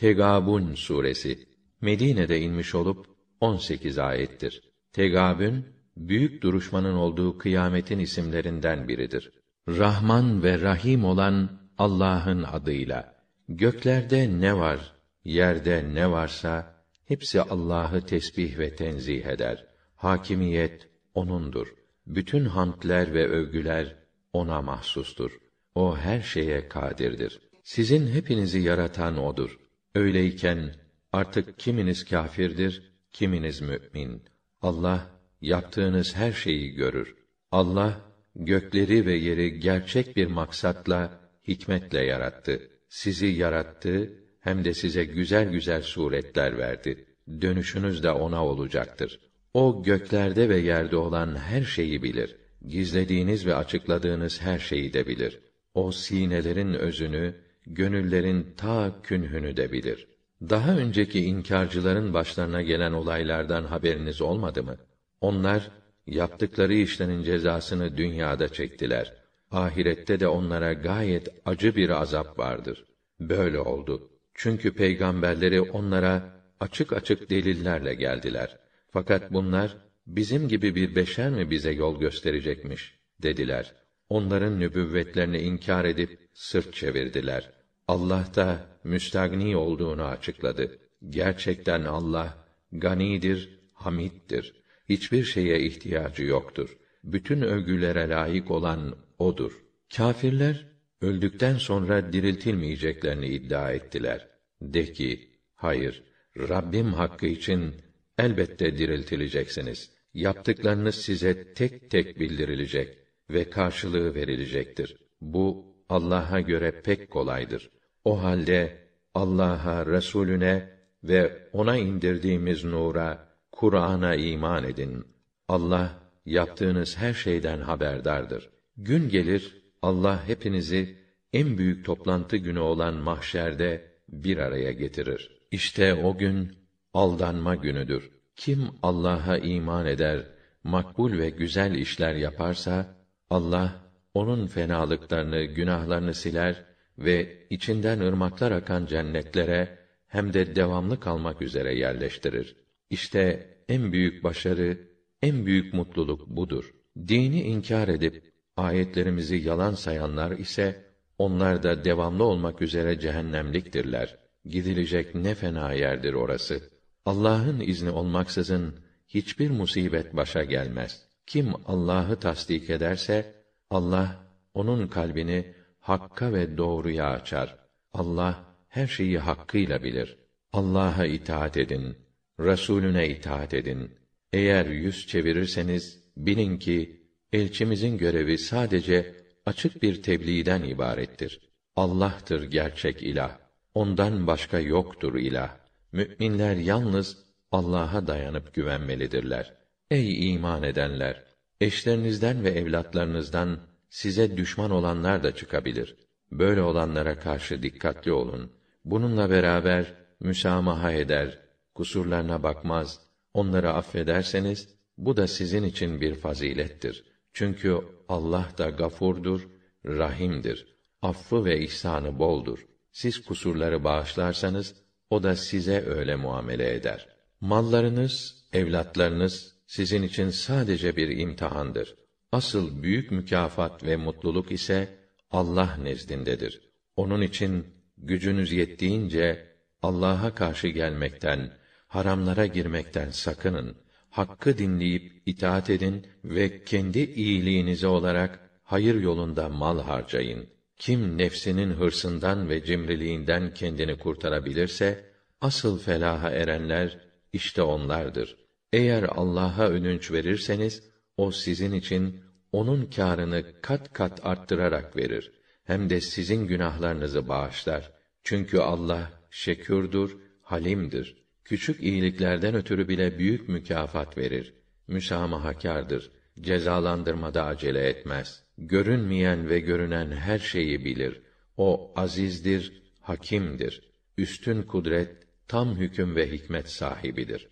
Tegabun suresi Medine'de inmiş olup 18 ayettir. Tegabün büyük duruşmanın olduğu kıyametin isimlerinden biridir. Rahman ve Rahim olan Allah'ın adıyla. Göklerde ne var, yerde ne varsa hepsi Allah'ı tesbih ve tenzih eder. Hakimiyet onundur. Bütün hamdler ve övgüler ona mahsustur. O her şeye kadirdir. Sizin hepinizi yaratan odur. Öyleyken artık kiminiz kâfirdir, kiminiz mü'min. Allah yaptığınız her şeyi görür. Allah gökleri ve yeri gerçek bir maksatla, hikmetle yarattı. Sizi yarattı, hem de size güzel güzel suretler verdi. Dönüşünüz de ona olacaktır. O göklerde ve yerde olan her şeyi bilir. Gizlediğiniz ve açıkladığınız her şeyi de bilir. O sinelerin özünü, gönüllerin ta künhünü de bilir. Daha önceki inkarcıların başlarına gelen olaylardan haberiniz olmadı mı? Onlar yaptıkları işlerin cezasını dünyada çektiler. Ahirette de onlara gayet acı bir azap vardır. Böyle oldu. Çünkü peygamberleri onlara açık açık delillerle geldiler. Fakat bunlar bizim gibi bir beşer mi bize yol gösterecekmiş dediler. Onların nübüvvetlerini inkar edip sırt çevirdiler. Allah da müstagni olduğunu açıkladı. Gerçekten Allah ganidir, hamiddir. Hiçbir şeye ihtiyacı yoktur. Bütün övgülere layık olan odur. Kâfirler öldükten sonra diriltilmeyeceklerini iddia ettiler. De ki, hayır, Rabbim hakkı için elbette diriltileceksiniz. Yaptıklarınız size tek tek bildirilecek ve karşılığı verilecektir. Bu Allah'a göre pek kolaydır. O halde Allah'a, Resulüne ve ona indirdiğimiz nura, Kur'an'a iman edin. Allah yaptığınız her şeyden haberdardır. Gün gelir Allah hepinizi en büyük toplantı günü olan mahşerde bir araya getirir. İşte o gün aldanma günüdür. Kim Allah'a iman eder, makbul ve güzel işler yaparsa Allah onun fenalıklarını, günahlarını siler ve içinden ırmaklar akan cennetlere hem de devamlı kalmak üzere yerleştirir. İşte en büyük başarı, en büyük mutluluk budur. Dini inkar edip ayetlerimizi yalan sayanlar ise onlar da devamlı olmak üzere cehennemliktirler. Gidilecek ne fena yerdir orası. Allah'ın izni olmaksızın hiçbir musibet başa gelmez. Kim Allah'ı tasdik ederse Allah onun kalbini hakka ve doğruya açar. Allah her şeyi hakkıyla bilir. Allah'a itaat edin. Resulüne itaat edin. Eğer yüz çevirirseniz bilin ki elçimizin görevi sadece açık bir tebliğden ibarettir. Allah'tır gerçek ilah. Ondan başka yoktur ilah. Müminler yalnız Allah'a dayanıp güvenmelidirler. Ey iman edenler! Eşlerinizden ve evlatlarınızdan size düşman olanlar da çıkabilir. Böyle olanlara karşı dikkatli olun. Bununla beraber müsamaha eder, kusurlarına bakmaz, onları affederseniz bu da sizin için bir fazilettir. Çünkü Allah da gafurdur, rahimdir. Affı ve ihsanı boldur. Siz kusurları bağışlarsanız o da size öyle muamele eder. Mallarınız, evlatlarınız sizin için sadece bir imtihandır. Asıl büyük mükafat ve mutluluk ise Allah nezdindedir. Onun için gücünüz yettiğince Allah'a karşı gelmekten, haramlara girmekten sakının. Hakkı dinleyip itaat edin ve kendi iyiliğinize olarak hayır yolunda mal harcayın. Kim nefsinin hırsından ve cimriliğinden kendini kurtarabilirse asıl felaha erenler işte onlardır. Eğer Allah'a ödünç verirseniz o sizin için onun kârını kat kat arttırarak verir. Hem de sizin günahlarınızı bağışlar. Çünkü Allah şekûrdur, halimdir. Küçük iyiliklerden ötürü bile büyük mükafat verir. Müsamahakârdır. Cezalandırmada acele etmez. Görünmeyen ve görünen her şeyi bilir. O azizdir, hakimdir. Üstün kudret, tam hüküm ve hikmet sahibidir.